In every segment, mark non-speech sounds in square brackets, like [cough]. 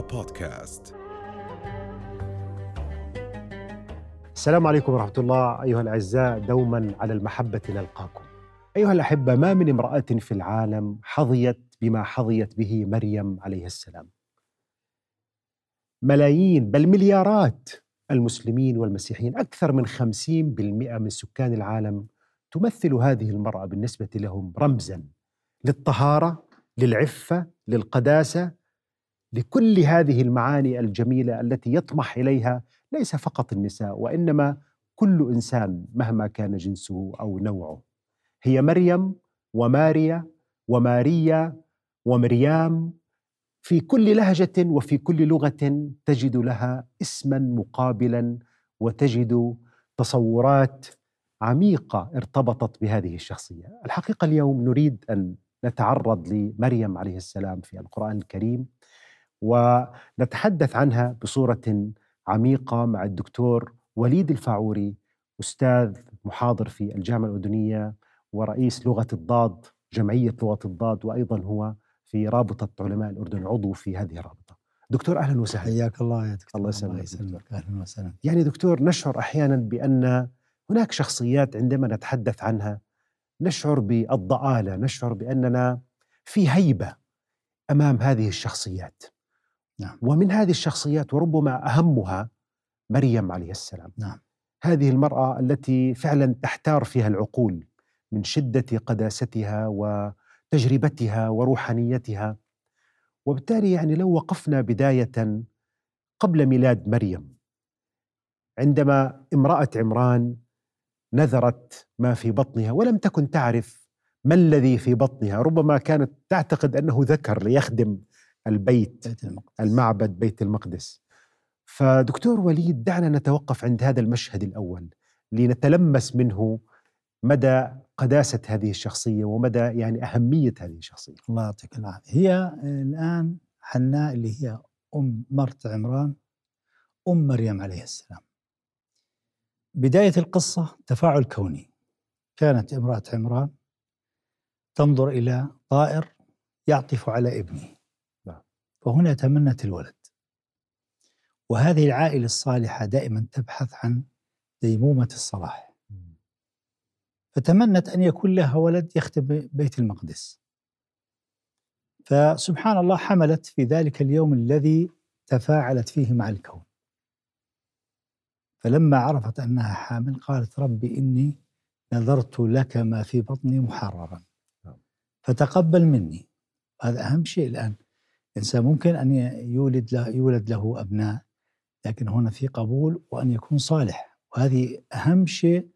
بودكاست. السلام عليكم ورحمة الله. أيها الأعزاء دوما على المحبة نلقاكم. أيها الأحبة ما من امرأة في العالم حظيت بما حظيت به مريم عليه السلام؟ ملايين بل مليارات المسلمين والمسيحيين أكثر من خمسين بالمئة من سكان العالم تمثل هذه المرأة بالنسبة لهم رمزا للطهارة للعفة للقداسة لكل هذه المعاني الجميلة التي يطمح إليها ليس فقط النساء وإنما كل إنسان مهما كان جنسه أو نوعه. هي مريم وماريا وماريا ومريام في كل لهجة وفي كل لغة تجد لها اسما مقابلا وتجد تصورات عميقة ارتبطت بهذه الشخصية. الحقيقة اليوم نريد أن نتعرض لمريم عليه السلام في القرآن الكريم. ونتحدث عنها بصورة عميقة مع الدكتور وليد الفاعوري أستاذ محاضر في الجامعة الأردنية ورئيس لغة الضاد جمعية لغة الضاد وأيضا هو في رابطة علماء الأردن عضو في هذه الرابطة. دكتور أهلا وسهلا. حياك الله يا دكتور. الله يسلمك أهلا وسهلا. يعني دكتور نشعر أحيانا بأن هناك شخصيات عندما نتحدث عنها نشعر بالضآلة نشعر بأننا في هيبة أمام هذه الشخصيات. نعم. ومن هذه الشخصيات وربما أهمها مريم عليه السلام نعم. هذه المرأة التي فعلا تحتار فيها العقول من شدة قداستها وتجربتها وروحانيتها وبالتالي يعني لو وقفنا بداية قبل ميلاد مريم عندما امرأة عمران نذرت ما في بطنها ولم تكن تعرف ما الذي في بطنها ربما كانت تعتقد أنه ذكر ليخدم البيت بيت المقدس. المعبد بيت المقدس. فدكتور وليد دعنا نتوقف عند هذا المشهد الأول لنتلمس منه مدى قداسة هذه الشخصية ومدى يعني أهمية هذه الشخصية. الله يعطيك العافية. هي الآن حناء اللي هي أم مرت عمران أم مريم عليه السلام. بداية القصة تفاعل كوني. كانت امرأة عمران تنظر إلى طائر يعطف على ابنه. فهنا تمنت الولد. وهذه العائلة الصالحة دائما تبحث عن ديمومة الصلاح. فتمنت أن يكون لها ولد يخدم بيت المقدس. فسبحان الله حملت في ذلك اليوم الذي تفاعلت فيه مع الكون. فلما عرفت أنها حامل قالت ربي إني نذرت لك ما في بطني محررا. نعم. فتقبل مني. هذا أهم شيء الآن. الإنسان ممكن أن يولد له يولد له أبناء لكن هنا في قبول وأن يكون صالح. وهذه أهم شيء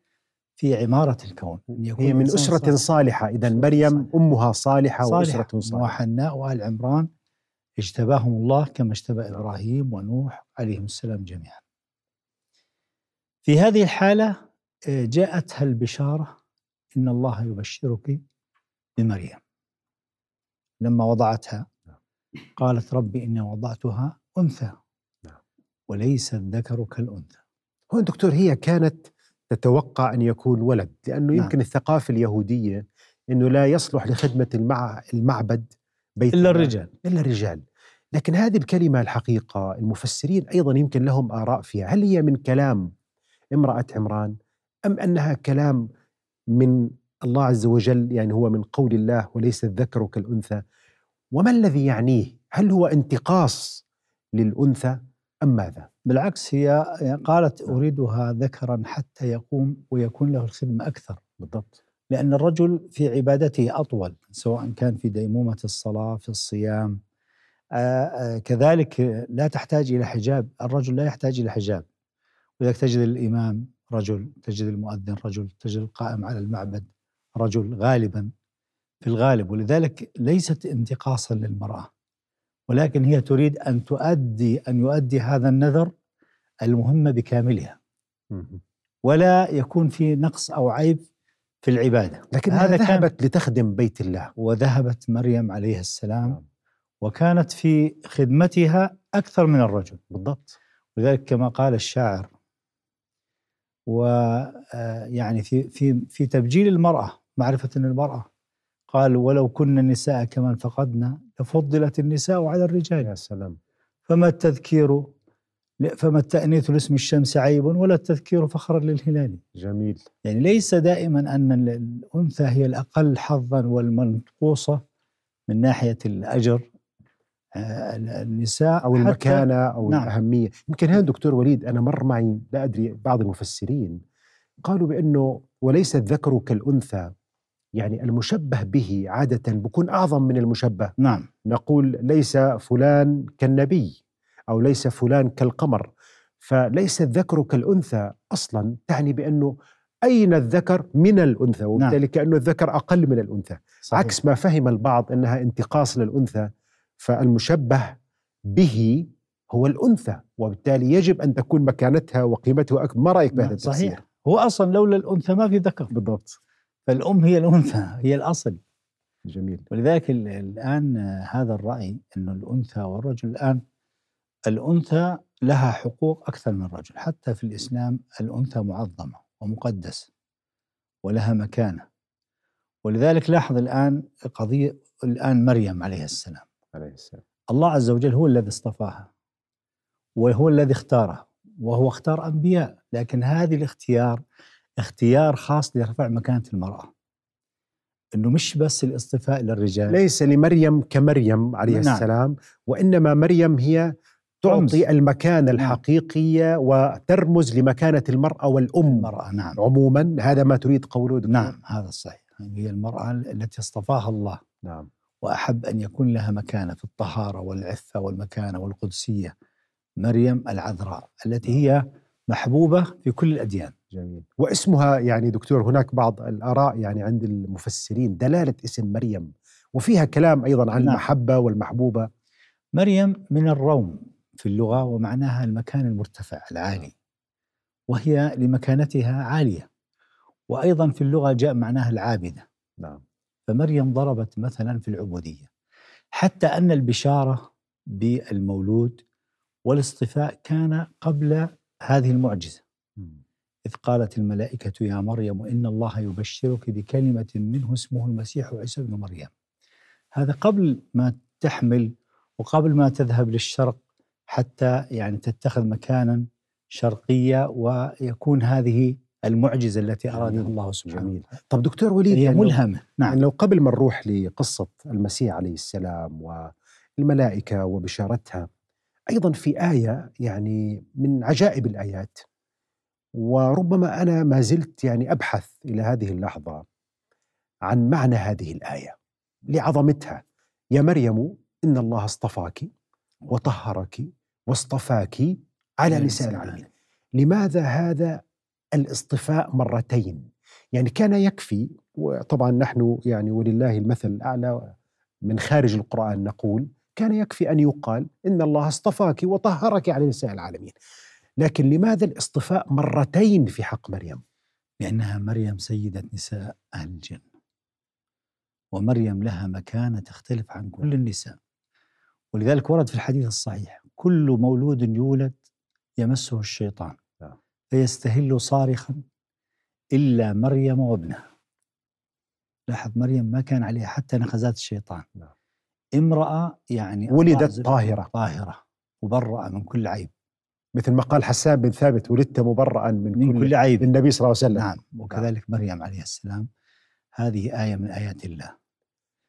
في عمارة الكون أن يكون هي من الإنسان أسرة صالح. صالحة. اذا أسرة مريم صالحة. أمها صالحة صالحة. وأسرة صالحة. وحناء وآل عمران. اجتباهم الله كما اجتبى إبراهيم ونوح عليهم السلام جميعا. في هذه الحالة آه، جاءتها البشارة إن الله يبشرك بمريم. لما وضعتها قالت ربي إني وضعتها أنثى نعم. وليس الذكر كالأنثى. هون دكتور هي كانت تتوقع أن يكون ولد لأنه نعم. يمكن الثقافة اليهودية إنه لا يصلح لخدمة المع... المعبد بيت إلا الرجال. إلا الرجال. لكن هذه الكلمة الحقيقة المفسرين أيضا يمكن لهم آراء فيها. هل هي من كلام امرأة عمران أم أنها كلام من الله عز وجل يعني هو من قول الله وليس الذكر كالأنثى؟ وما الذي يعنيه؟ هل هو انتقاص للأنثى أم ماذا؟ بالعكس هي قالت أريدها ذكرا حتى يقوم ويكون له الخدمة أكثر. بالضبط. لأن الرجل في عبادته أطول سواء كان في ديمومة الصلاة في الصيام. آه، آه، كذلك لا تحتاج إلى حجاب. الرجل لا يحتاج إلى حجاب. ولذلك تجد الإمام رجل تجد المؤذن رجل تجد القائم على المعبد رجل غالبا. في الغالب ولذلك ليست انتقاصا للمرأة ولكن هي تريد أن تؤدي أن يؤدي هذا النذر المهمة بكاملها. ولا يكون في نقص أو عيب في العبادة. لكنها هذا كان- ذهبت لتخدم بيت الله. وذهبت مريم عليه السلام نعم. وكانت في خدمتها أكثر من الرجل. بالضبط. ولذلك كما قال الشاعر ويعني في في في تبجيل المرأة معرفة أن المرأة. قال ولو كنا النساء كمن فقدنا لفضلت النساء على الرجال. يا سلام. فما التذكير فما التأنيث لاسم الشمس عيب ولا التذكير فخرا للهلال. جميل. يعني ليس دائما أن الأنثى هي الأقل حظا والمنقوصة من ناحية الأجر آه، النساء أو المكانة أو نعم. الأهمية. يمكن هنا دكتور وليد أنا مر معي لا أدري بعض المفسرين قالوا بأنه وليس الذكر كالأنثى يعني المشبه به عادة بكون أعظم من المشبه. نعم. نقول ليس فلان كالنبي أو ليس فلان كالقمر. فليس الذكر كالأنثى أصلا تعني بأنه أين الذكر من الأنثى؟ وبالتالي نعم. كأنه الذكر أقل من الأنثى. صحيح. عكس ما فهم البعض أنها انتقاص للأنثى فالمشبه به هو الأنثى وبالتالي يجب أن تكون مكانتها وقيمتها أكبر. ما رأيك بهذا التفسير؟ صحيح. هو أصلا لولا الأنثى ما في ذكر. بالضبط. فالأم هي الأنثى هي الأصل. جميل. ولذلك الآن هذا الرأي أن الأنثى والرجل الآن الأنثى لها حقوق أكثر من الرجل. حتى في الإسلام الأنثى معظمة ومقدسة ولها مكانة. ولذلك لاحظ الآن قضية الآن مريم عليه السلام. عليه السلام. الله عز وجل هو الذي اصطفاها وهو الذي اختارها وهو اختار أنبياء. لكن هذه الاختيار اختيار خاص لرفع مكانة المرأة. إنه مش بس الاصطفاء للرجال. ليس لمريم كمريم عليه نعم. السلام وإنما مريم هي تعطي رمز. المكانة نعم. الحقيقية وترمز لمكانة المرأة والأم. المرأة نعم. عموما هذا ما تريد قوله دكتور. نعم هذا الصحيح هي المرأة التي اصطفاها الله. نعم. وأحب أن يكون لها مكانة في الطهارة والعفة والمكانة والقدسية. مريم العذراء التي هي محبوبة في كل الأديان. جميل. واسمها يعني دكتور هناك بعض الآراء يعني عند المفسرين. دلالة اسم مريم. وفيها كلام أيضا عن نعم. المحبة والمحبوبة. مريم من الروم في اللغة ومعناها المكان المرتفع العالي وهي لمكانتها عالية. وأيضا في اللغة جاء معناها العابدة. نعم. فمريم ضربت مثلا في العبودية. حتى أن البشارة بالمولود والاصطفاء كان قبل هذه المعجزة. إذ قالت الملائكة يا مريم إن الله يبشرك بكلمة منه اسمه المسيح عيسى بن مريم. هذا قبل ما تحمل وقبل ما تذهب للشرق حتى يعني تتخذ مكانا شرقية ويكون هذه المعجزة التي أرادها الله سبحانه جميل. طب دكتور وليد هي يعني ملهمة. نعم. يعني لو قبل ما نروح لقصة المسيح عليه السلام والملائكة وبشارتها أيضا في آية يعني من عجائب الآيات. وربما أنا ما زلت يعني أبحث إلى هذه اللحظة عن معنى هذه الآية لعظمتها. يا مريم إن الله اصطفاك وطهرك واصطفاك على نساء العالمين لماذا هذا الاصطفاء مرتين؟ يعني كان يكفي وطبعا نحن يعني ولله المثل الأعلى من خارج القرآن نقول كان يكفي أن يقال إن الله اصطفاك وطهرك على نساء العالمين. لكن لماذا الاصطفاء مرتين في حق مريم؟ لأنها مريم سيدة نساء أهل الجنة. ومريم لها مكانة تختلف عن كل النساء. ولذلك ورد في الحديث الصحيح كل مولود يولد يمسه الشيطان نعم. فيستهل صارخا إلا مريم وابنها. لاحظ مريم ما كان عليها حتى نخزات الشيطان. نعم. امرأة يعني ولدت طاهرة. طاهرة مبرأة من كل عيب. مثل ما قال حسان بن ثابت ولدت مبرأ من, من كل, كل عيب النبي صلى الله عليه وسلم. نعم وكذلك نعم. مريم عليه السلام. هذه آية من آيات الله.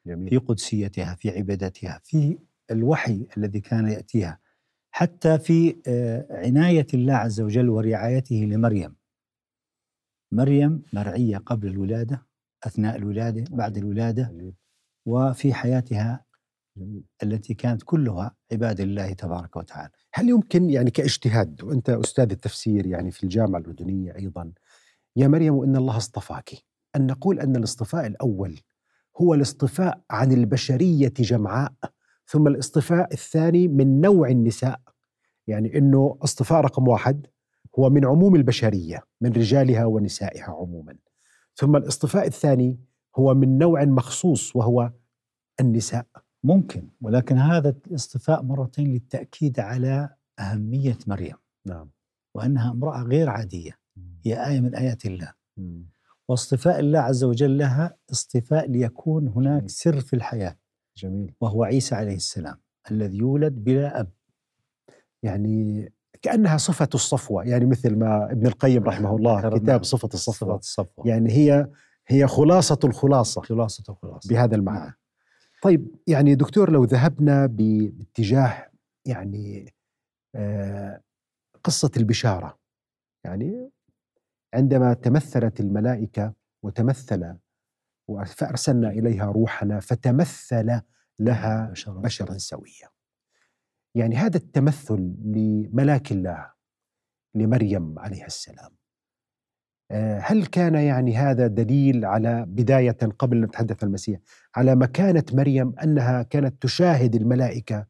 جميل. في قدسيتها في عبادتها في الوحي الذي كان يأتيها حتى في آه، عناية الله عز وجل ورعايته لمريم. مريم مرعية قبل الولادة أثناء الولادة بعد الولادة وفي حياتها التي كانت كلها عباد الله تبارك وتعالى. هل يمكن يعني كاجتهاد وأنت أستاذ التفسير يعني في الجامعة الأردنية أيضا يا مريم إن الله اصطفاك؟ أن نقول أن الاصطفاء الأول هو الاصطفاء عن البشرية جمعاء ثم الاصطفاء الثاني من نوع النساء. يعني إنه اصطفاء رقم واحد هو من عموم البشرية من رجالها ونسائها عموما. ثم الاصطفاء الثاني هو من نوع مخصوص وهو النساء. ممكن ولكن هذا الاصطفاء مرتين للتأكيد على أهمية مريم. نعم. وأنها امرأة غير عادية. هي آية من آيات الله. واصطفاء الله عز وجل لها اصطفاء ليكون هناك سر في الحياة. جميل. وهو عيسى عليه السلام الذي يولد بلا أب. يعني كأنها صفة الصفوة يعني مثل ما ابن القيم رحمه الله كتاب صفة الصفوة. الصفوة. يعني هي هي خلاصة الخلاصة خلاصة الخلاصة. بهذا المعنى. طيب يعني دكتور لو ذهبنا باتجاه يعني آه، قصة البشارة يعني عندما تمثلت الملائكة وتمثل فأرسلنا إليها روحنا فتمثل لها بشرا سويا. يعني هذا التمثل لملاك الله لمريم عليها السلام. هل كان يعني هذا دليل على بداية قبل أن نتحدث عن المسيح؟ على مكانة مريم أنها كانت تشاهد الملائكة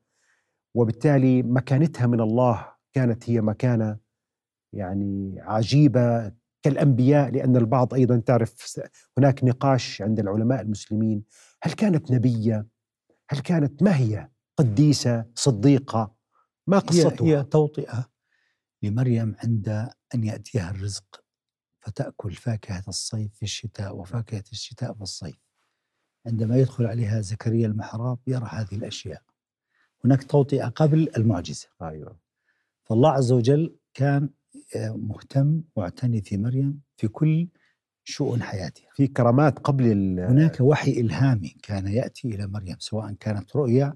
وبالتالي مكانتها من الله كانت هي مكانة يعني عجيبة كالأنبياء لأن البعض أيضا تعرف هناك نقاش عند العلماء المسلمين. هل كانت نبية؟ هل كانت ما هي؟ قديسة صديقة؟ ما هي, قصتها؟ هي توطئة لمريم عند أن يأتيها الرزق. فتأكل فاكهة الصيف في الشتاء وفاكهة الشتاء في الصيف. عندما يدخل عليها زكريا المحراب يرى هذه الأشياء. هناك توطئة قبل المعجزة. أيوة. فالله عز وجل كان آه، مهتم معتني في مريم في كل شؤون حياتها. في كرامات قبل هناك وحي إلهامي كان يأتي إلى مريم سواء كانت رؤيا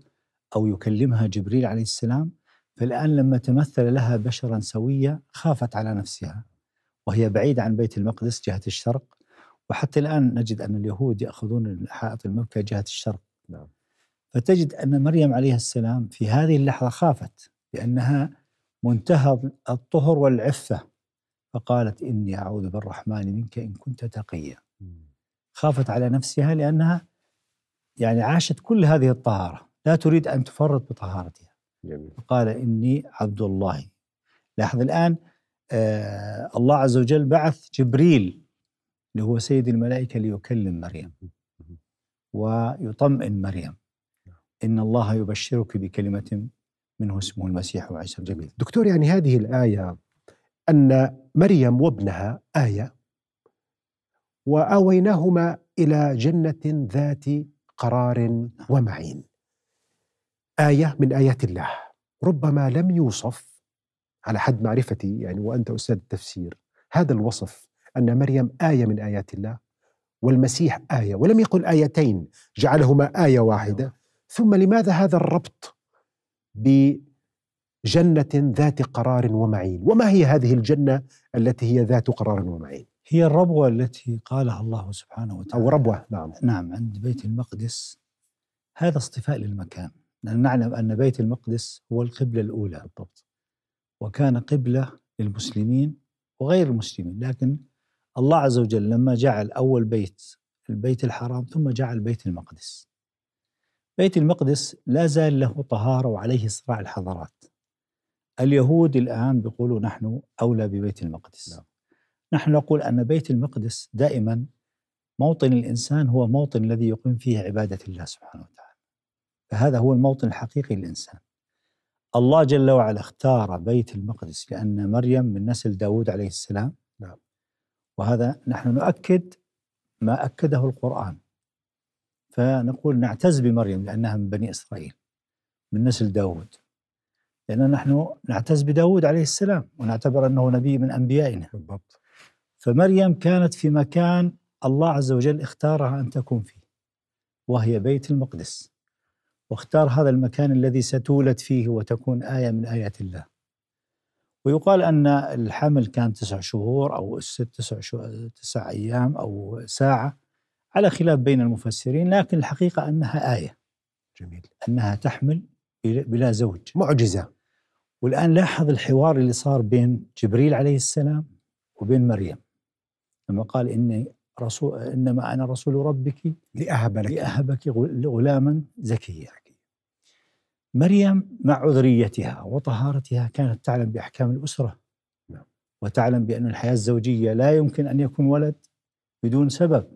أو يكلمها جبريل عليه السلام. فالآن لما تمثل لها بشرا سويا خافت على نفسها. وهي بعيدة عن بيت المقدس جهة الشرق. وحتى الآن نجد أن اليهود يأخذون حائط المكة جهة الشرق. نعم. فتجد أن مريم عليه السلام في هذه اللحظة خافت لأنها منتهى الطهر والعفة. فقالت إني أعوذ بالرحمن منك إن كنت تقيا. خافت على نفسها لأنها يعني عاشت كل هذه الطهارة. لا تريد أن تفرط بطهارتها. جميل. قال إني عبد الله. لاحظ الآن آه الله عز وجل بعث جبريل اللي هو سيد الملائكة ليكلم مريم ويطمئن مريم. إن الله يبشرك بكلمة منه اسمه المسيح وعيسى الجميل دكتور يعني هذه الآية أن مريم وابنها آية وآويناهما إلى جنة ذات قرار ومعين. آية من آيات الله. ربما لم يوصف على حد معرفتي يعني وأنت أستاذ التفسير هذا الوصف أن مريم آية من آيات الله والمسيح آية ولم يقل آيتين جعلهما آية واحدة. ثم لماذا هذا الربط بجنة ذات قرار ومعين؟ وما هي هذه الجنة التي هي ذات قرار ومعين؟ هي الربوة التي قالها الله سبحانه وتعالى. أو ربوة نعم. نعم عند بيت المقدس. هذا اصطفاء للمكان. لأن نعلم أن بيت المقدس هو القبلة الأولى. بالضبط. وكان قبلة للمسلمين وغير المسلمين لكن الله عز وجل لما جعل أول بيت البيت الحرام ثم جعل بيت المقدس. بيت المقدس لا زال له طهارة وعليه صراع الحضارات. اليهود الآن بيقولوا نحن أولى ببيت المقدس. نعم. نحن نقول أن بيت المقدس دائما موطن الإنسان هو موطن الذي يقيم فيه عبادة الله سبحانه وتعالى. فهذا هو الموطن الحقيقي للإنسان. الله جل وعلا اختار بيت المقدس لأن مريم من نسل داود عليه السلام. نعم. وهذا نحن نؤكد ما أكده القرآن. فنقول نعتز بمريم لأنها من بني إسرائيل من نسل داود. لأن نحن نعتز بداود عليه السلام ونعتبر أنه نبي من أنبيائنا. بالضبط. فمريم كانت في مكان الله عز وجل اختارها أن تكون فيه وهي بيت المقدس. واختار هذا المكان الذي ستولد فيه وتكون آية من آيات الله. ويقال أن الحمل كان تسع شهور أو ست تسع, تسع أيام أو ساعة على خلاف بين المفسرين لكن الحقيقة أنها آية. جميل. أنها تحمل بلا بلا زوج. معجزة. والآن لاحظ الحوار اللي صار بين جبريل عليه السلام وبين مريم. لما قال إني رسول إنما أنا رسول ربك لأهب لك لأهبك غل- غلاما زكيا. مريم مع عذريتها وطهارتها كانت تعلم بأحكام الأسرة. نعم. وتعلم بأن الحياة الزوجية لا يمكن أن يكون ولد بدون سبب.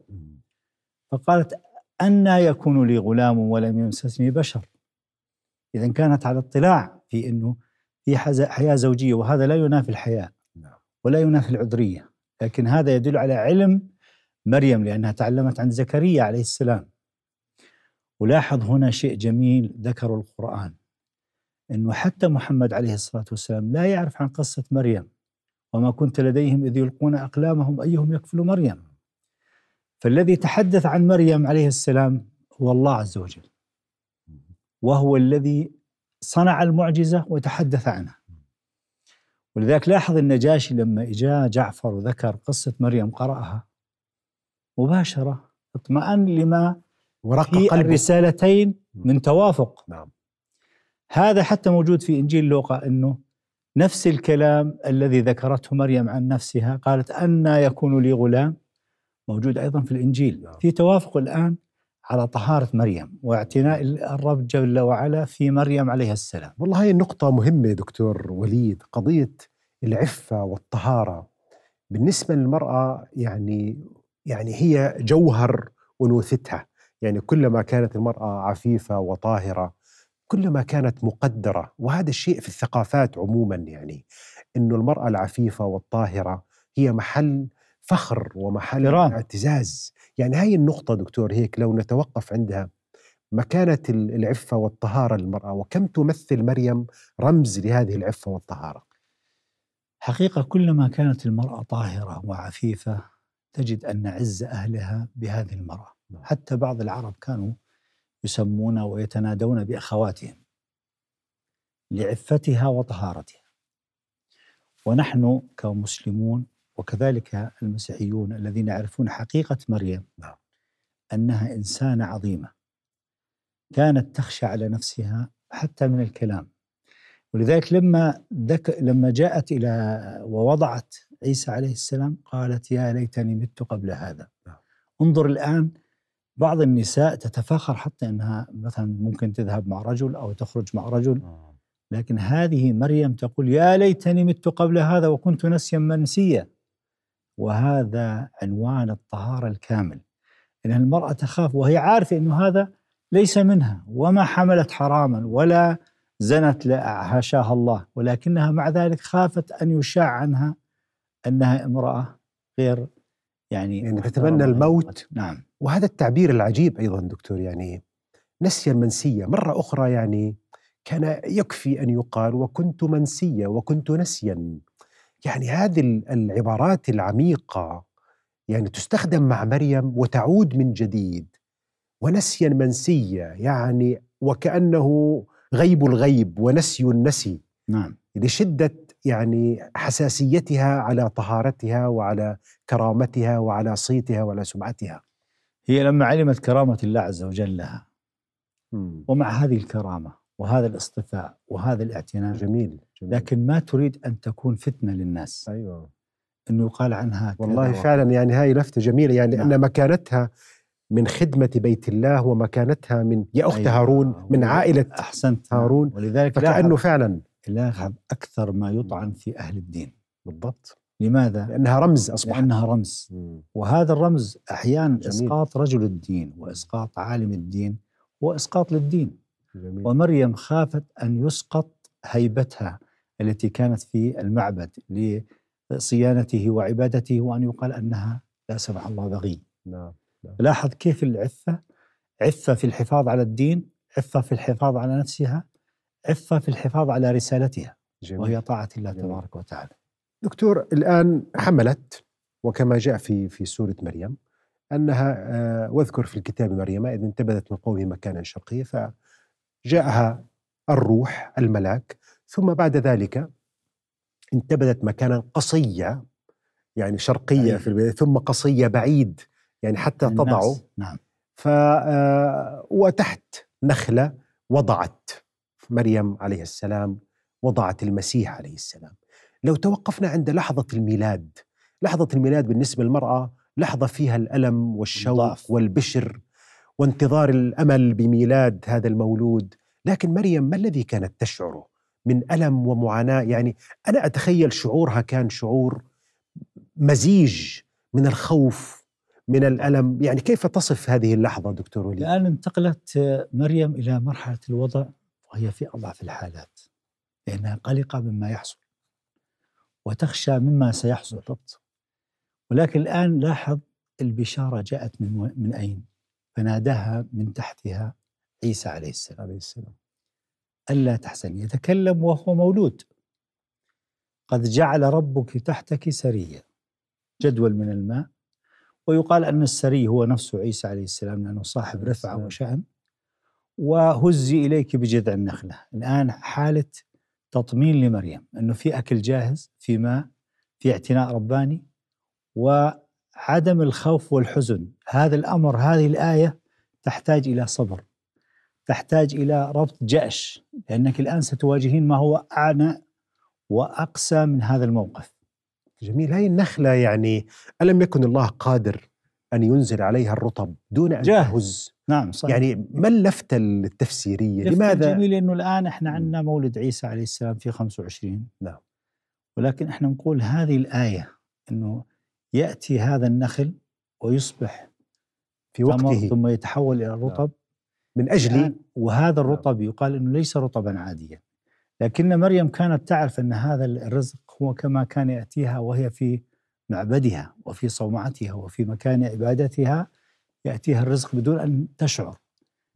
فقالت أنا يكون لي غلام ولم يمسسني بشر. إذا كانت على اطلاع في أنه في حياة زوجية وهذا لا ينافي الحياة. نعم. ولا ينافي العذرية. لكن هذا يدل على علم مريم لأنها تعلمت عن زكريا عليه السلام. ولاحظ هنا شيء جميل ذكره القرآن أنه حتى محمد عليه الصلاة والسلام لا يعرف عن قصة مريم وما كنت لديهم إذ يلقون أقلامهم أيهم يكفل مريم. فالذي تحدث عن مريم عليه السلام هو الله عز وجل وهو الذي صنع المعجزة وتحدث عنها. ولذلك لاحظ النجاشي لما جاء جعفر وذكر قصة مريم قرأها مباشرة اطمأن لما ورق في قلبه. الرسالتين من توافق. نعم. هذا حتى موجود في إنجيل لوقا أنه نفس الكلام الذي ذكرته مريم عن نفسها قالت أن يكون لي غلام. موجود أيضا في الإنجيل. نعم. في توافق الآن على طهارة مريم واعتناء الرب جل وعلا في مريم عليها السلام. والله هي النقطة مهمة دكتور وليد قضية العفة والطهارة. بالنسبة للمرأة يعني يعني هي جوهر أنوثتها يعني كلما كانت المرأة عفيفة وطاهرة كلما كانت مقدرة وهذا الشيء في الثقافات عموما يعني أنه المرأة العفيفة والطاهرة هي محل فخر ومحل احترام. اعتزاز. يعني هاي النقطة دكتور هيك لو نتوقف عندها مكانة ال- العفة والطهارة للمرأة وكم تمثل مريم رمز لهذه العفة والطهارة؟ حقيقة كلما كانت المرأة طاهرة وعفيفة تجد أن عز أهلها بهذه المرأة نعم. حتى بعض العرب كانوا يسمون ويتنادون بأخواتهم لعفتها وطهارتها ونحن كمسلمون وكذلك المسيحيون الذين يعرفون حقيقة مريم نعم. أنها إنسانة عظيمة كانت تخشى على نفسها حتى من الكلام ولذلك لما ذك لما جاءت إلى ووضعت عيسى عليه السلام قالت يا ليتني مت قبل هذا. نعم. انظر الآن بعض النساء تتفاخر حتى أنها مثلا ممكن تذهب مع رجل أو تخرج مع رجل. لكن هذه مريم تقول يا ليتني مت قبل هذا وكنت نسيا منسيا. وهذا عنوان الطهارة الكامل. إن المرأة تخاف وهي عارفة أنه هذا ليس منها وما حملت حراما ولا زنت لا حاشاها الله. ولكنها مع ذلك خافت أن يشاع عنها أنها امرأة غير يعني يعني. تتمنى الموت. نعم. وهذا التعبير العجيب أيضا دكتور يعني نسيا منسيا مرة أخرى يعني كان يكفي أن يقال وكنت منسيا وكنت نسيا. يعني هذه ال- العبارات العميقة يعني تستخدم مع مريم وتعود من جديد. ونسيا منسيا يعني وكأنه غيب الغيب ونسي النسي. نعم. لشدة يعني حساسيتها على طهارتها وعلى كرامتها وعلى صيتها وعلى سمعتها هي لما علمت كرامة الله عز وجل لها مم. ومع هذه الكرامة وهذا الاصطفاء وهذا الاعتناء جميل, جميل. لكن ما تريد أن تكون فتنة للناس أيوه أنه يقال عنها والله. فعلا يعني هاي لفتة جميلة يعني نعم. أن مكانتها من خدمة بيت الله ومكانتها من يا أخت أيوة. هارون من عائلة أحسنت هارون. ولذلك لاحظ, فعلا لاحظ أكثر ما يطعن في أهل الدين. بالضبط. لماذا؟ لأنها رمز أصبحت. لأنها رمز. مم. وهذا الرمز أحيانا جميل. إسقاط رجل الدين وإسقاط عالم الدين هو إسقاط للدين. جميل. ومريم خافت أن يسقط هيبتها التي كانت في المعبد لصيانته وعبادته وأن يقال أنها لا سمح الله بغي. نعم. لاحظ كيف العفة؟ عفة في الحفاظ على الدين عفة في الحفاظ على نفسها عفة في الحفاظ على رسالتها جميل وهي طاعة الله جميل. تبارك وتعالى دكتور الآن حملت وكما جاء في في سورة مريم أنها آه، واذكر في الكتاب مريم إذ انتبذت من قومه مكانا شرقيا فجاءها الروح الملاك ثم بعد ذلك انتبذت مكانا قصيا يعني شرقية بعيد. في البدايه ثم قصية بعيد يعني حتى. تضعوا نعم ف آه، وتحت نخلة وضعت مريم عليه السلام وضعت المسيح عليه السلام. لو توقفنا عند لحظة الميلاد لحظة الميلاد بالنسبة للمرأة لحظة فيها الألم والشوق. والبشر وانتظار الأمل بميلاد هذا المولود. لكن مريم ما الذي كانت تشعره من ألم ومعاناة؟ يعني أنا أتخيل شعورها كان شعور مزيج من الخوف من الألم. يعني كيف تصف هذه اللحظة دكتور وليد؟ الآن انتقلت مريم إلى مرحلة الوضع. وهي في أضعف الحالات لأنها قلقة مما يحصل وتخشى مما سيحصل بالضبط. ولكن الآن لاحظ البشارة جاءت من و- من أين؟ فناداها من تحتها عيسى عليه السلام. عليه السلام. ألا تحزني يتكلم وهو مولود. قد جعل ربك تحتك سريا جدول من الماء ويقال أن السري هو نفسه عيسى عليه السلام لأنه صاحب رفعة وشأن. وهزي إليك بجذع النخلة. الآن حالة تطمين لمريم أنه في أكل جاهز في ماء في اعتناء رباني وعدم الخوف والحزن. هذا الأمر هذه الآية تحتاج إلى صبر تحتاج إلى ربط جأش لأنك الآن ستواجهين ما هو أعنى وأقسى من هذا الموقف. جميل. هاي النخلة يعني ألم يكن الله قادر أن ينزل عليها الرطب دون أن جاهز. تهز. نعم صحيح. يعني ما اللفتة التفسيرية؟ لفتة لماذا؟ جميل إنه الآن إحنا عندنا مولد عيسى عليه السلام في 25 نعم. ولكن إحنا نقول هذه الآية إنه يأتي هذا النخل ويصبح في وقته. ثم يتحول إلى رطب من أجل الآن وهذا الرطب يقال إنه ليس رطبا عاديا. لكن مريم كانت تعرف إن هذا الرزق هو كما كان يأتيها وهي في معبدها وفي صومعتها وفي مكان عبادتها يأتيها الرزق بدون أن تشعر.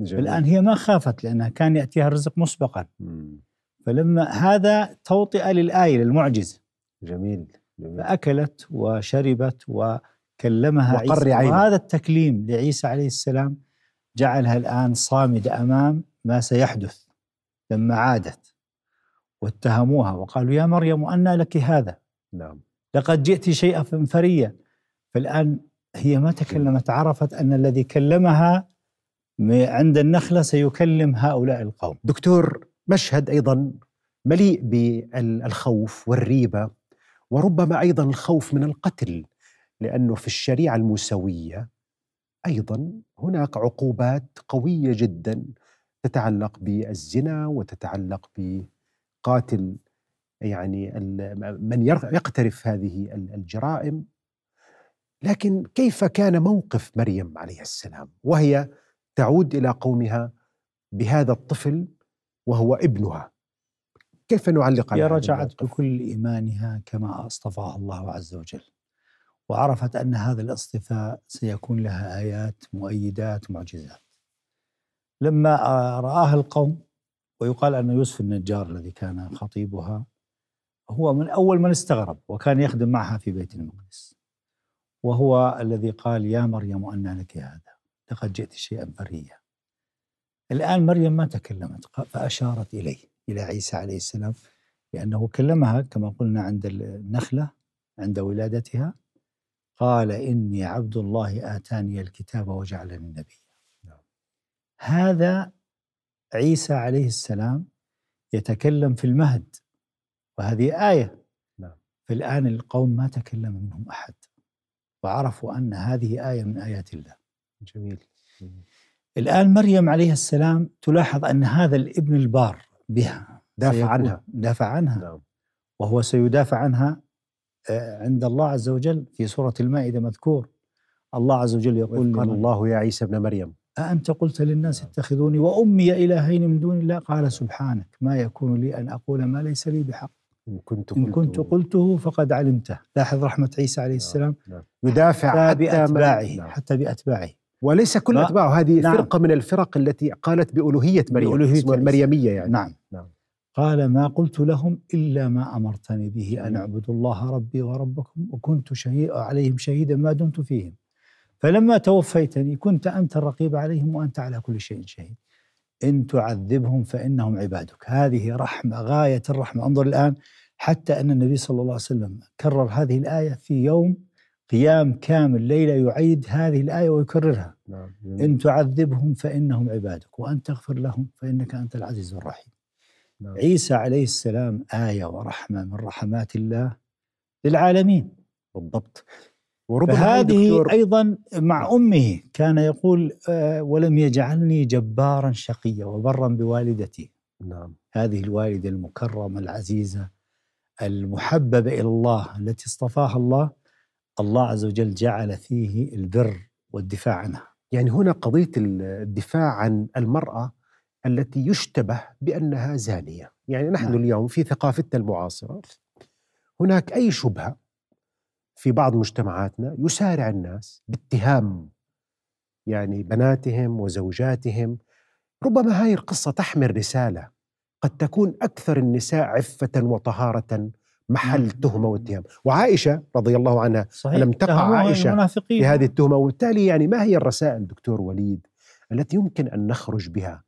جميل. الآن هي ما خافت لأنها كان يأتيها الرزق مسبقا. مم. فلما هذا توطئة للآية للمعجزة. جميل جميل. فأكلت وشربت وكلمها وقر عيسى عينها. وهذا التكليم لعيسى عليه السلام جعلها الآن صامدة أمام ما سيحدث لما عادت. واتهموها وقالوا يا مريم أنى لك هذا. نعم. لقد جئت شيئا فريا فالآن هي ما تكلمت عرفت أن الذي كلمها عند النخلة سيكلم هؤلاء القوم. دكتور مشهد أيضا مليء بالخوف والريبة وربما أيضا الخوف من القتل لأنه في الشريعة الموسوية أيضا هناك عقوبات قوية جدا تتعلق بالزنا وتتعلق بقاتل يعني ال- من يقترف هذه ال- الجرائم. لكن كيف كان موقف مريم عليه السلام؟ وهي تعود إلى قومها بهذا الطفل وهو ابنها. كيف نعلق على هي رجعت؟ بكل إيمانها كما أصطفاها الله عز وجل وعرفت أن هذا الاصطفاء سيكون لها آيات مؤيدات معجزات. لما آه، رآها القوم ويقال أن يوسف النجار الذي كان خطيبها هو من أول من استغرب وكان يخدم معها في بيت المقدس. وهو الذي قال يا مريم أنى لك هذا لقد جئت شيئا فريا الآن مريم ما تكلمت فأشارت إليه إلى عيسى عليه السلام لأنه كلمها كما قلنا عند النخلة عند ولادتها قال إني عبد الله آتاني الكتاب وجعلني نبيا. نعم. هذا عيسى عليه السلام يتكلم في المهد وهذه آية. نعم. فالآن القوم ما تكلم منهم أحد وعرفوا أن هذه آية من آيات الله. جميل. الآن مريم عليه السلام تلاحظ أن هذا الابن البار بها دافع عنها. دافع عنها. نعم. وهو سيدافع عنها آه، عند الله عز وجل في سورة المائدة مذكور. الله عز وجل يقول قال الله يا عيسى ابن مريم. أأنت قلت للناس نعم. اتخذوني وأمي إلهين من دون الله؟ قال سبحانك ما يكون لي أن أقول ما ليس لي بحق. إن كنت إن كنت قلته. فقد علمته لاحظ رحمة عيسى عليه السلام نعم. يدافع حتى بأتباعه نعم. حتى بأتباعه وليس كل أتباعه هذه نعم. فرقة من الفرق التي قالت بألوهية مريم بألوهية. المريمية يعني نعم نعم. قال ما قلت لهم إلا ما أمرتني به أن نعم. أعبدوا الله ربي وربكم وكنت شهيد عليهم شهيدا ما دمت فيهم فلما توفيتني كنت أنت الرقيب عليهم وأنت على كل شيء شهيد إن تعذبهم فإنهم عبادك. هذه رحمة غاية الرحمة. انظر الآن حتى أن النبي صلى الله عليه وسلم كرر هذه الآية في يوم قيام كامل ليلة يعيد هذه الآية ويكررها. نعم إن تعذبهم فإنهم عبادك وأن تغفر لهم فإنك أنت العزيز الرحيم. نعم. عيسى عليه السلام آية ورحمة من رحمات الله للعالمين. بالضبط. وربما دكتور أيضا مع. أمه كان يقول آه، ولم يجعلني جبارا شقيا وبرا بوالدتي نعم هذه الوالدة المكرمة العزيزة المحببة إلى الله التي اصطفاها الله الله عز وجل جعل فيه البر والدفاع عنها يعني هنا قضية الدفاع عن المرأة التي يشتبه بأنها زانية يعني نحن نعم. اليوم في ثقافتنا المعاصرة هناك أي شبهة في بعض مجتمعاتنا يسارع الناس باتهام يعني بناتهم وزوجاتهم. ربما هاي القصة تحمل رسالة قد تكون أكثر النساء عفة وطهارة محل نعم. تهمة واتهام. وعائشة رضي الله عنها صحيح. ألم تقع عائشة في هذه التهمة؟ وبالتالي يعني ما هي الرسائل دكتور وليد التي يمكن أن نخرج بها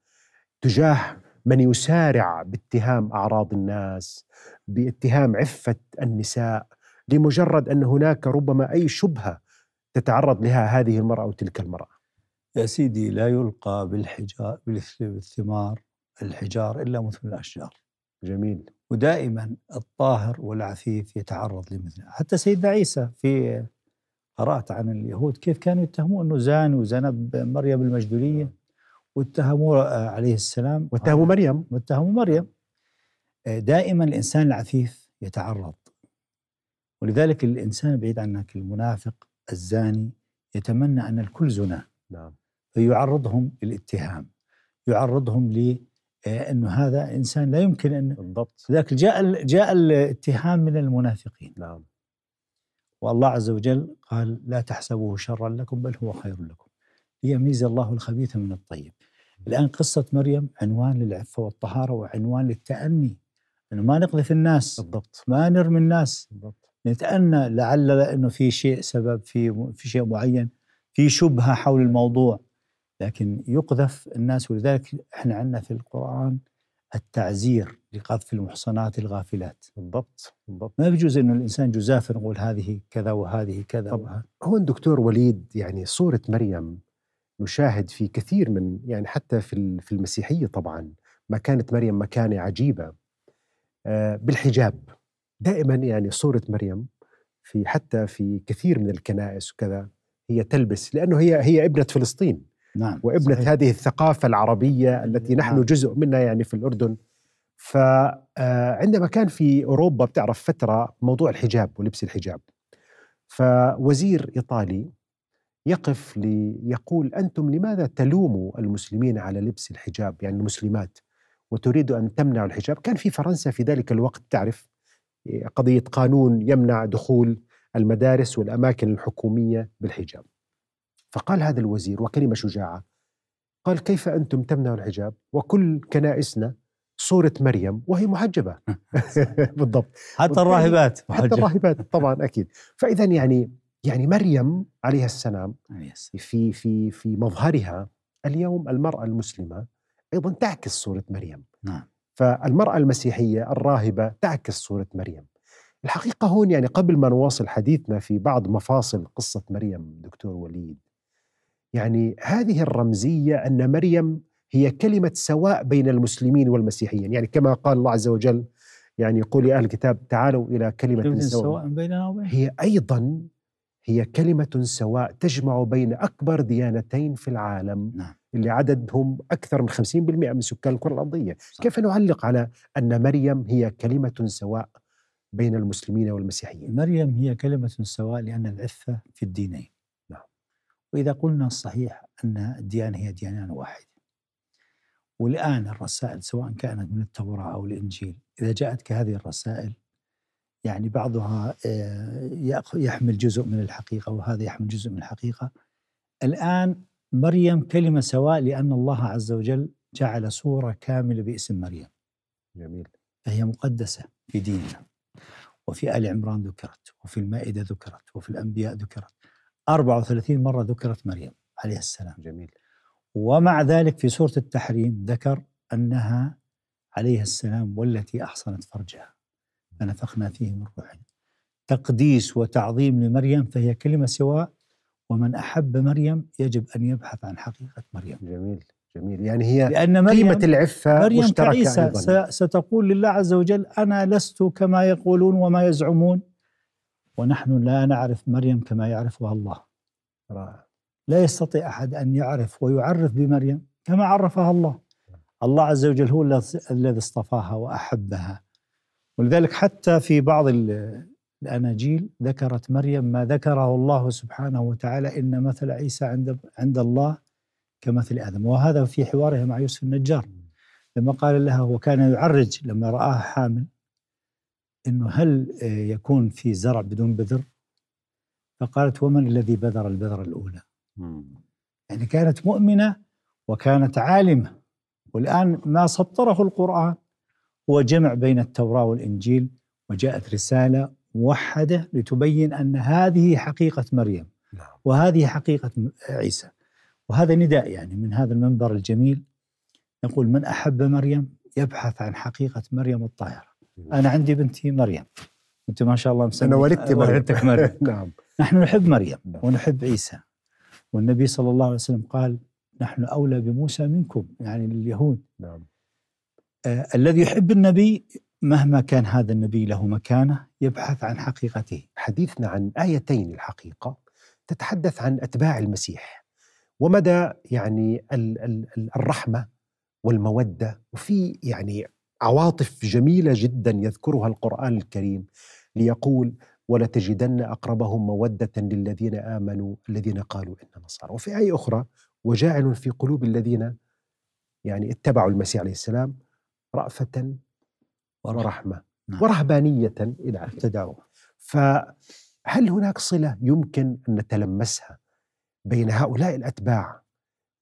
تجاه من يسارع باتهام أعراض الناس باتهام عفة النساء لمجرد أن هناك ربما أي شبهة تتعرض لها هذه المرأة أو تلك المرأة. يا سيدي لا يلقى بالحجار بالثمار الحجار إلا مثل الأشجار. جميل. ودائما الطاهر والعفيف يتعرض لمثله حتى سيدنا عيسى في قرأت عن اليهود كيف كانوا يتهموه أنه زان وزنب مريم المجدلية واتهموه عليه السلام. واتهموا مريم. واتهموا مريم. دائما الإنسان العفيف يتعرض ولذلك الإنسان بعيد عنك المنافق الزاني يتمنى أن الكل زنا. نعم. فيعرضهم للاتهام. يعرضهم ل إنه هذا إنسان لا يمكن أن بالضبط. لذلك جاء جاء الاتهام من المنافقين. نعم. والله عز وجل قال لا تحسبوه شرا لكم بل هو خير لكم. ليميز الله الخبيث من الطيب. الآن قصة مريم عنوان للعفة والطهارة وعنوان للتأني. أنه ما نقذف الناس. بالضبط. ما نرمي الناس. بالضبط. نتأنى لعل أنه في شيء سبب في في شيء معين في شبهة حول الموضوع. لكن يقذف الناس ولذلك إحنا عندنا في القرآن التعزير لقذف المحصنات الغافلات. بالضبط بالضبط. ما بيجوز إنه الإنسان جزاف نقول هذه كذا وهذه كذا طب وهذه. هون دكتور وليد يعني صورة مريم نشاهد في كثير من يعني حتى في في المسيحية طبعا ما كانت مريم مكانة عجيبة. آه، بالحجاب. دائما يعني صورة مريم في حتى في كثير من الكنائس وكذا هي تلبس لأنه هي هي ابنة فلسطين نعم وابنة صحيح. هذه الثقافة العربية التي نحن نعم. جزء منها يعني في الأردن فعندما كان في أوروبا بتعرف فترة موضوع الحجاب ولبس الحجاب فوزير إيطالي يقف ليقول أنتم لماذا تلوموا المسلمين على لبس الحجاب يعني المسلمات وتريد أن تمنعوا الحجاب كان في فرنسا في ذلك الوقت تعرف قضية قانون يمنع دخول المدارس والأماكن الحكومية بالحجاب. فقال هذا الوزير وكلمة شجاعة قال كيف أنتم تمنعوا الحجاب؟ وكل كنائسنا صورة مريم وهي محجبة. [laughs] بالضبط. حتى الراهبات حتى. الراهبات طبعا أكيد. فإذا يعني يعني مريم عليها السلام. في في في مظهرها اليوم المرأة المسلمة أيضا تعكس صورة مريم. نعم. فالمرأة المسيحية الراهبة تعكس صورة مريم. الحقيقة هون يعني قبل ما نواصل حديثنا في بعض مفاصل قصة مريم دكتور وليد يعني هذه الرمزية أن مريم هي كلمة سواء بين المسلمين والمسيحيين. يعني كما قال الله عز وجل يعني يقول يا أهل الكتاب تعالوا إلى كلمة سواء. بيننا وبين هي أيضا هي كلمة سواء تجمع بين أكبر ديانتين في العالم نعم. اللي عددهم أكثر من 50% من سكان الكرة الأرضية. صح. كيف نعلق على أن مريم هي كلمة سواء بين المسلمين والمسيحيين؟ مريم هي كلمة سواء لأن العفة في الدينين. نعم. وإذا قلنا الصحيح أن الديانة هي ديانان واحدة والآن الرسائل سواء كانت من التوراة أو الإنجيل إذا جاءتك هذه الرسائل يعني بعضها آه، يحمل جزء من الحقيقة وهذا يحمل جزء من الحقيقة. الآن مريم كلمة سواء لأن الله عز وجل جعل صورة كاملة باسم مريم. جميل. فهي مقدسة في ديننا وفي آل عمران ذكرت وفي المائدة ذكرت وفي الأنبياء ذكرت. 34 مرة ذكرت مريم عليه السلام. جميل. ومع ذلك في سورة التحريم ذكر أنها عليه السلام والتي أحصنت فرجها. فنفخنا فيه من روحنا. تقديس وتعظيم لمريم فهي كلمة سواء ومن أحب مريم يجب أن يبحث عن حقيقة مريم. جميل جميل. يعني هي لأن مريم قيمة العفة مريم مشتركة كعيسى. أيضا. ستقول لله عز وجل أنا لست كما يقولون وما يزعمون. ونحن لا نعرف مريم كما يعرفها الله. رائع. لا يستطيع أحد أن يعرف ويعرف بمريم كما عرفها الله. الله عز وجل هو الذي- اصطفاها وأحبها. ولذلك حتى في بعض الأناجيل ذكرت مريم ما ذكره الله سبحانه وتعالى إن مثل عيسى عند عند الله كمثل آدم وهذا في حوارها مع يوسف النجار لما قال لها وكان يعرج لما رآها حامل إنه هل آه، يكون في زرع بدون بذر؟ فقالت ومن الذي بذر البذرة الأولى؟ مم. يعني كانت مؤمنة وكانت عالمة والآن ما سطره القرآن هو جمع بين التوراة والإنجيل وجاءت رسالة موحدة لتبين أن هذه حقيقة مريم نعم. وهذه حقيقة عيسى. وهذا نداء يعني من هذا المنبر الجميل. يقول من أحب مريم يبحث عن حقيقة مريم الطاهرة. أنا عندي بنتي مريم. أنت ما شاء الله مسمي أنا ولدت مريم. مريم. [laughs] نعم. نحن نحب مريم نعم. ونحب عيسى. والنبي صلى الله عليه وسلم قال نحن أولى بموسى منكم. يعني لليهود نعم. آه الذي يحب النبي مهما كان هذا النبي له مكانة يبحث عن حقيقته. حديثنا عن آيتين الحقيقة تتحدث عن أتباع المسيح ومدى يعني ال- ال- ال- الرحمة والمودة وفي يعني عواطف جميلة جدا يذكرها القرآن الكريم ليقول ولتجدن أقربهم مودة للذين آمنوا الذين قالوا إن نصارى وفي آية أخرى وجاعل في قلوب الذين يعني اتبعوا المسيح عليه السلام رأفة ورحمة. نعم. ورهبانية إلى آخره ابتدعوا فهل هناك صلة يمكن أن نتلمسها بين هؤلاء الأتباع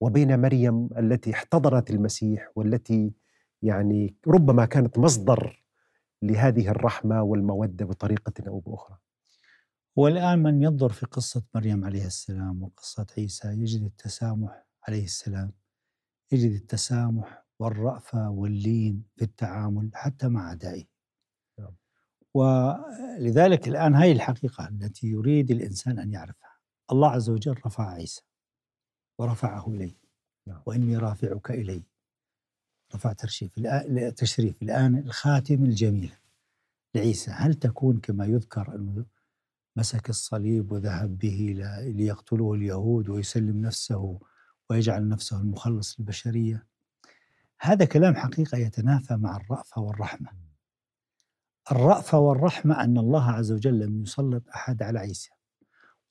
وبين مريم التي احتضنت المسيح والتي يعني ربما كانت مصدر لهذه الرحمة والمودة بطريقة أو بأخرى؟ والآن من ينظر في قصة مريم عليه السلام وقصة عيسى يجد التسامح عليه السلام. يجد التسامح والرأفة واللين في التعامل حتى مع أعدائه نعم. ولذلك الآن هذه الحقيقة التي يريد الإنسان أن يعرفها. الله عز وجل رفع عيسى ورفعه إليه نعم. وإني رافعك إلي. رفع الآن تشريف الآن الخاتم الجميل لعيسى. هل تكون كما يذكر أنه مسك الصليب وذهب به ليقتله اليهود ويسلم نفسه ويجعل نفسه المخلص للبشرية؟ هذا كلام حقيقة يتنافى مع الرأفة والرحمة. الرأفة والرحمة أن الله عز وجل لم يسلط أحد على عيسى.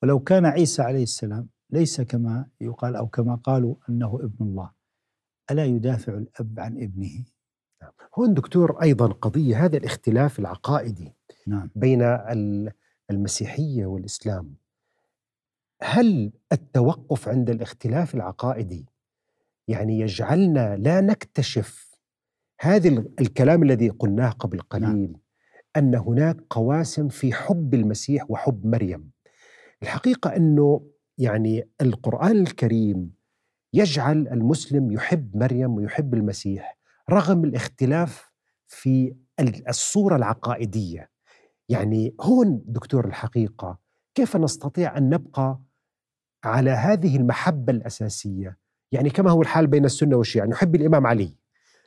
ولو كان عيسى عليه السلام ليس كما يقال أو كما قالوا أنه ابن الله. ألا يدافع الأب عن ابنه؟ هون دكتور أيضا قضية هذا الاختلاف العقائدي نعم. بين ال- المسيحية والإسلام. هل التوقف عند الاختلاف العقائدي يعني يجعلنا لا نكتشف هذا ال- الكلام الذي قلناه قبل قليل نعم. أن هناك قواسم في حب المسيح وحب مريم. الحقيقة أنه يعني القرآن الكريم يجعل المسلم يحب مريم ويحب المسيح رغم الاختلاف في ال- الصورة العقائدية. يعني هون دكتور الحقيقة كيف نستطيع أن نبقى على هذه المحبة الأساسية؟ يعني كما هو الحال بين السنة والشيعة نحب الإمام علي.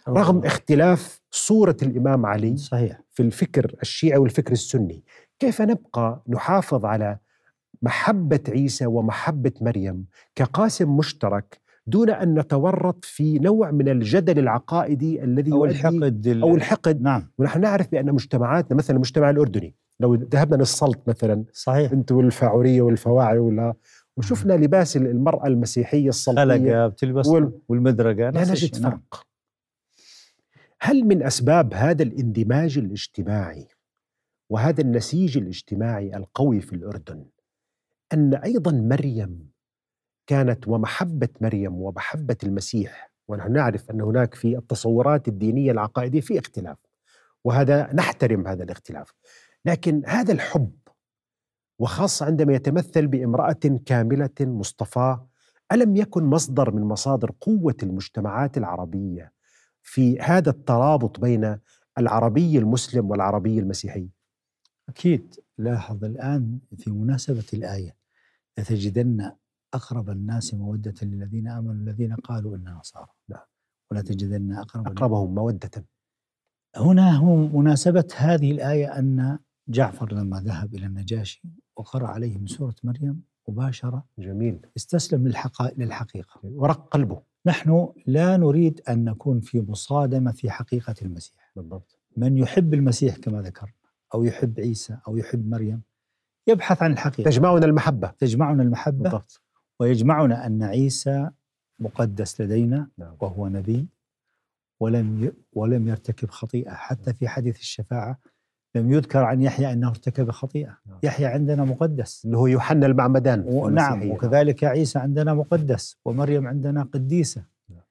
رغم اختلاف صورة الإمام علي صحيح. في الفكر الشيعي والفكر السني كيف نبقى نحافظ على محبة عيسى ومحبة مريم كقاسم مشترك دون أن نتورط في نوع من الجدل العقائدي الذي يؤدي- الحقد ال- أو الحقد؟ نعم. ونحن نعرف بأن مجتمعاتنا مثلا المجتمع الأردني لو ذهبنا للسلط مثلا صحيح. أنتم والفاعورية والفواعي ولا وشفنا لباس المرأة المسيحية خلقة بتلبس وال- والمدرقة لا نجد. نعم. فرق هل من أسباب هذا الاندماج الاجتماعي وهذا النسيج الاجتماعي القوي في الأردن أن أيضا مريم كانت ومحبة مريم ومحبة المسيح ونحن نعرف أن هناك في التصورات الدينية العقائدية في اختلاف وهذا نحترم هذا الاختلاف لكن هذا الحب وخاصه عندما يتمثل بامرأة كاملة مصطفاه ألم يكن مصدر من مصادر قوة المجتمعات العربية في هذا الترابط بين العربي المسلم والعربي المسيحي؟ أكيد. لاحظ الآن في مناسبة الآية لتجدن أقرب الناس مودة للذين آمنوا الذين قالوا إنا نصارى. نعم. ولا تجدن أقرب أقربهم مودة. هنا هو مناسبة هذه الآية أن جعفر لما ذهب إلى النجاشي وقرأ عليه من سورة مريم مباشرة جميل. استسلم للحقيقة ورق قلبه. نحن لا نريد أن نكون في مصادمة في حقيقة المسيح. بالضبط. من يحب المسيح كما ذكرنا أو يحب عيسى أو يحب مريم يبحث عن الحقيقة. تجمعنا المحبة. تجمعنا المحبة. بالضبط. ويجمعنا أن عيسى مقدس لدينا نعم. وهو نبي ولم. ولم يرتكب خطيئة حتى في حديث الشفاعة. لم يذكر عن يحيى أنه ارتكب خطيئة نعم. يحيى عندنا مقدس اللي هو يوحنا المعمدان المسيحية. وكذلك عيسى عندنا مقدس ومريم عندنا قديسة نعم.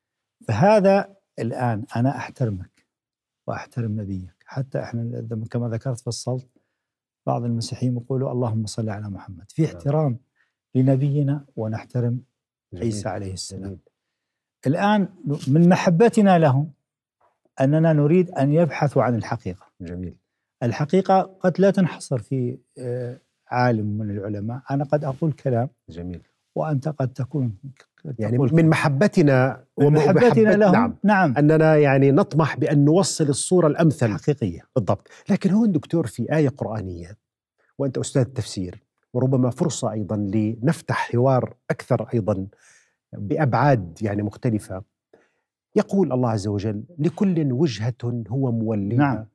فهذا الآن أنا أحترمك وأحترم نبيك حتى إحنا كما ذكرت في الصلت بعض المسيحيين يقولوا اللهم صل على محمد في نعم. احترام لنبينا ونحترم جميل. عيسى عليه السلام جميل. الآن من محبتنا لهم أننا نريد أن يبحثوا عن الحقيقة جميل الحقيقة قد لا تنحصر في آه، عالم من العلماء. أنا قد أقول كلام جميل. وأنت قد تكون يعني تقول من. محبتنا من محبتنا ومحبت- لهم. نعم. نعم. أننا يعني نطمح بأن نوصل الصورة الأمثل. حقيقية. بالضبط. لكن هون دكتور في آية قرآنية وأنت أستاذ تفسير وربما فرصة أيضا لنفتح حوار أكثر أيضا بأبعاد يعني مختلفة. يقول الله عز وجل لكل وجهة هو موليها. نعم.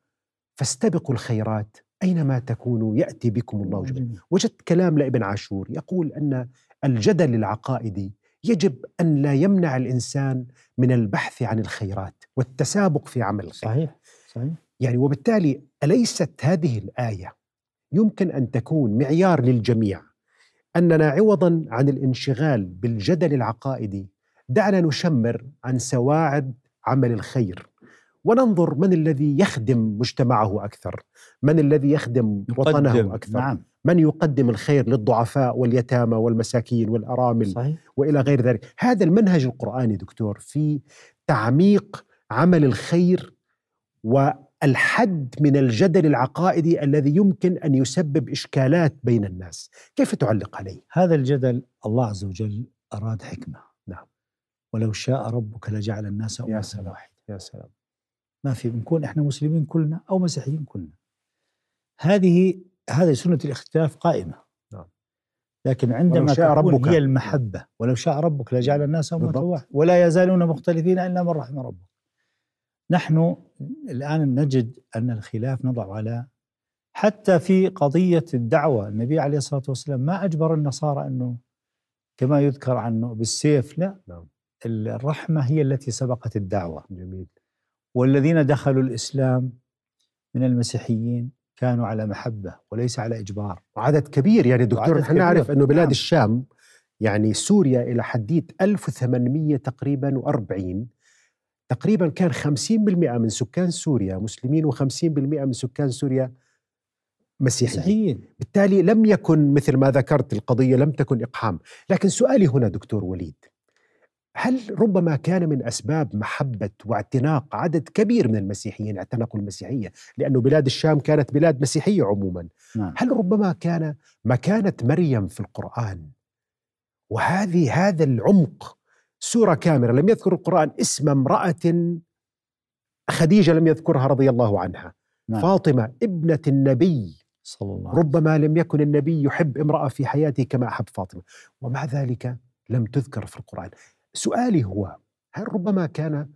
فاستبقوا الخيرات أينما تكونوا يأتي بكم الله جل جميل. وجدت كلام لابن عاشور يقول أن الجدل العقائدي يجب أن لا يمنع الإنسان من البحث عن الخيرات والتسابق في عمل الخير. صحيح صحيح. يعني وبالتالي أليست هذه الآية يمكن أن تكون معيار للجميع؟ أننا عوضا عن الانشغال بالجدل العقائدي دعنا نشمر عن سواعد عمل الخير. وننظر من الذي يخدم مجتمعه أكثر من الذي يخدم وطنه. أكثر نعم من يقدم الخير للضعفاء واليتامى والمساكين والأرامل صحيح وإلى غير ذلك، هذا المنهج القرآني دكتور في تعميق عمل الخير والحد من الجدل العقائدي الذي يمكن أن يسبب إشكالات بين الناس، كيف تعلق عليه؟ هذا الجدل الله عز وجل أراد حكمة نعم. ولو شاء ربك لجعل الناس سلام. واحدة يا سلام ما في بنكون إحنا مسلمين كلنا أو مسيحيين كلنا هذه هذه سنة الاختلاف قائمة نعم. لكن عندما شاء تكون ربك. هي المحبة ولو شاء ربك لجعل الناس أمة بالضبط. واحدة ولا يزالون مختلفين إلا من رحم ربك نحن الآن نجد أن الخلاف نضع على حتى في قضية الدعوة النبي عليه الصلاة والسلام ما أجبر النصارى أنه كما يذكر عنه بالسيف لا نعم. الرحمة هي التي سبقت الدعوة جميل والذين دخلوا الإسلام من المسيحيين كانوا على محبة وليس على إجبار. وعدد كبير يعني دكتور نحن نعرف. إنه بلاد نعم. الشام يعني سوريا إلى حديت 1800 تقريبا و40 تقريبا كان 50% من سكان سوريا مسلمين و50% من سكان سوريا مسيحيين. مسيحيين. بالتالي لم يكن مثل ما ذكرت القضية لم تكن إقحام، لكن سؤالي هنا دكتور وليد هل ربما كان من أسباب محبة واعتناق عدد كبير من المسيحيين اعتنقوا المسيحية، لأنه بلاد الشام كانت بلاد مسيحية عموما، نعم. هل ربما كان مكانة مريم في القرآن؟ وهذه هذا العمق سورة كاملة لم يذكر القرآن اسم امرأة خديجة لم يذكرها رضي الله عنها، نعم. فاطمة ابنة النبي. صلى الله عليه ربما لم يكن النبي يحب امرأة في حياته كما أحب فاطمة. ومع ذلك لم تذكر في القرآن. سؤالي هو هل ربما كان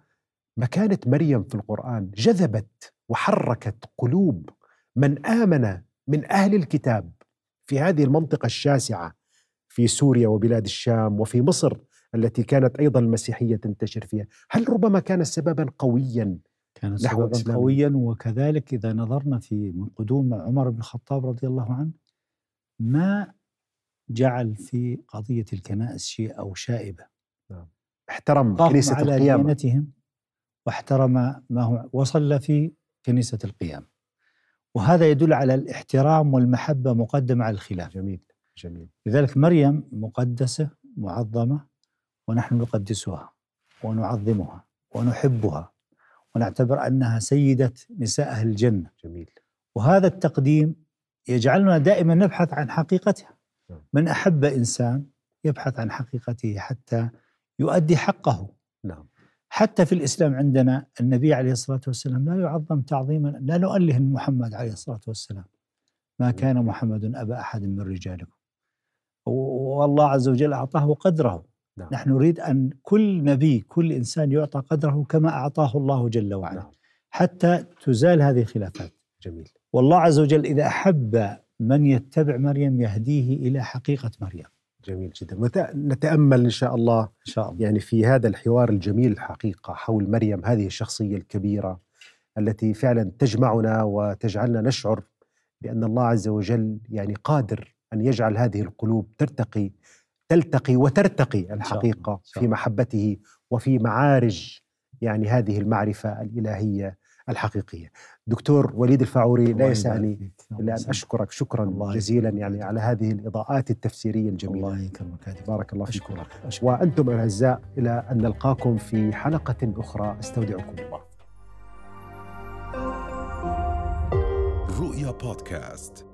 مكانة مريم في القرآن جذبت وحركت قلوب من آمن من أهل الكتاب في هذه المنطقة الشاسعة في سوريا وبلاد الشام وفي مصر التي كانت أيضا المسيحية تنتشر فيها هل ربما كان سببا قويا كان سببا. قويا وكذلك إذا نظرنا في من قدوم عمر بن الخطاب رضي الله عنه ما جعل في قضية الكنائس شيء أو شائبة احترم كنيسة على القيامة. ديانتهم واحترم ما هو وصلى في كنيسة القيام وهذا يدل على الاحترام والمحبة مقدمة على الخلاف. جميل جميل. لذلك مريم مقدسة معظمة ونحن نقدسها ونعظمها ونحبها ونعتبر أنها سيدة نساء أهل الجنة. جميل. وهذا التقديم يجعلنا دائما نبحث عن حقيقتها. نعم. من أحب إنسان يبحث عن حقيقته حتى يؤدي حقه. نعم. حتى في الإسلام عندنا النبي عليه الصلاة والسلام لا يعظم تعظيما لا نؤله محمد عليه الصلاة والسلام. ما كان محمد أبا أحد من رجالكم. والله عز وجل أعطاه قدره. نعم. نحن نريد أن كل نبي كل إنسان يعطى قدره كما أعطاه الله جل وعلا. نعم. حتى تزال هذه الخلافات. جميل. والله عز وجل إذا أحب من يتبع مريم يهديه إلى حقيقة مريم. جميل جدا نتأمل إن شاء الله إن شاء الله يعني في هذا الحوار الجميل الحقيقة حول مريم هذه الشخصية الكبيرة التي فعلا تجمعنا وتجعلنا نشعر بأن الله عز وجل يعني قادر أن يجعل هذه القلوب ترتقي تلتقي وترتقي الحقيقة في. محبته وفي معارج يعني هذه المعرفة الإلهية الحقيقية. دكتور وليد الفاعوري لا يسعني فيك. إلا أن. أشكرك شكرا الله جزيلا. يعني على هذه الإضاءات التفسيرية الجميلة. الله يكرمك بارك الله فيكم. أشكرك أشكرك وأنتم الاعزاء إلى أن نلقاكم في حلقة أخرى أستودعكم الله. رؤيا بودكاست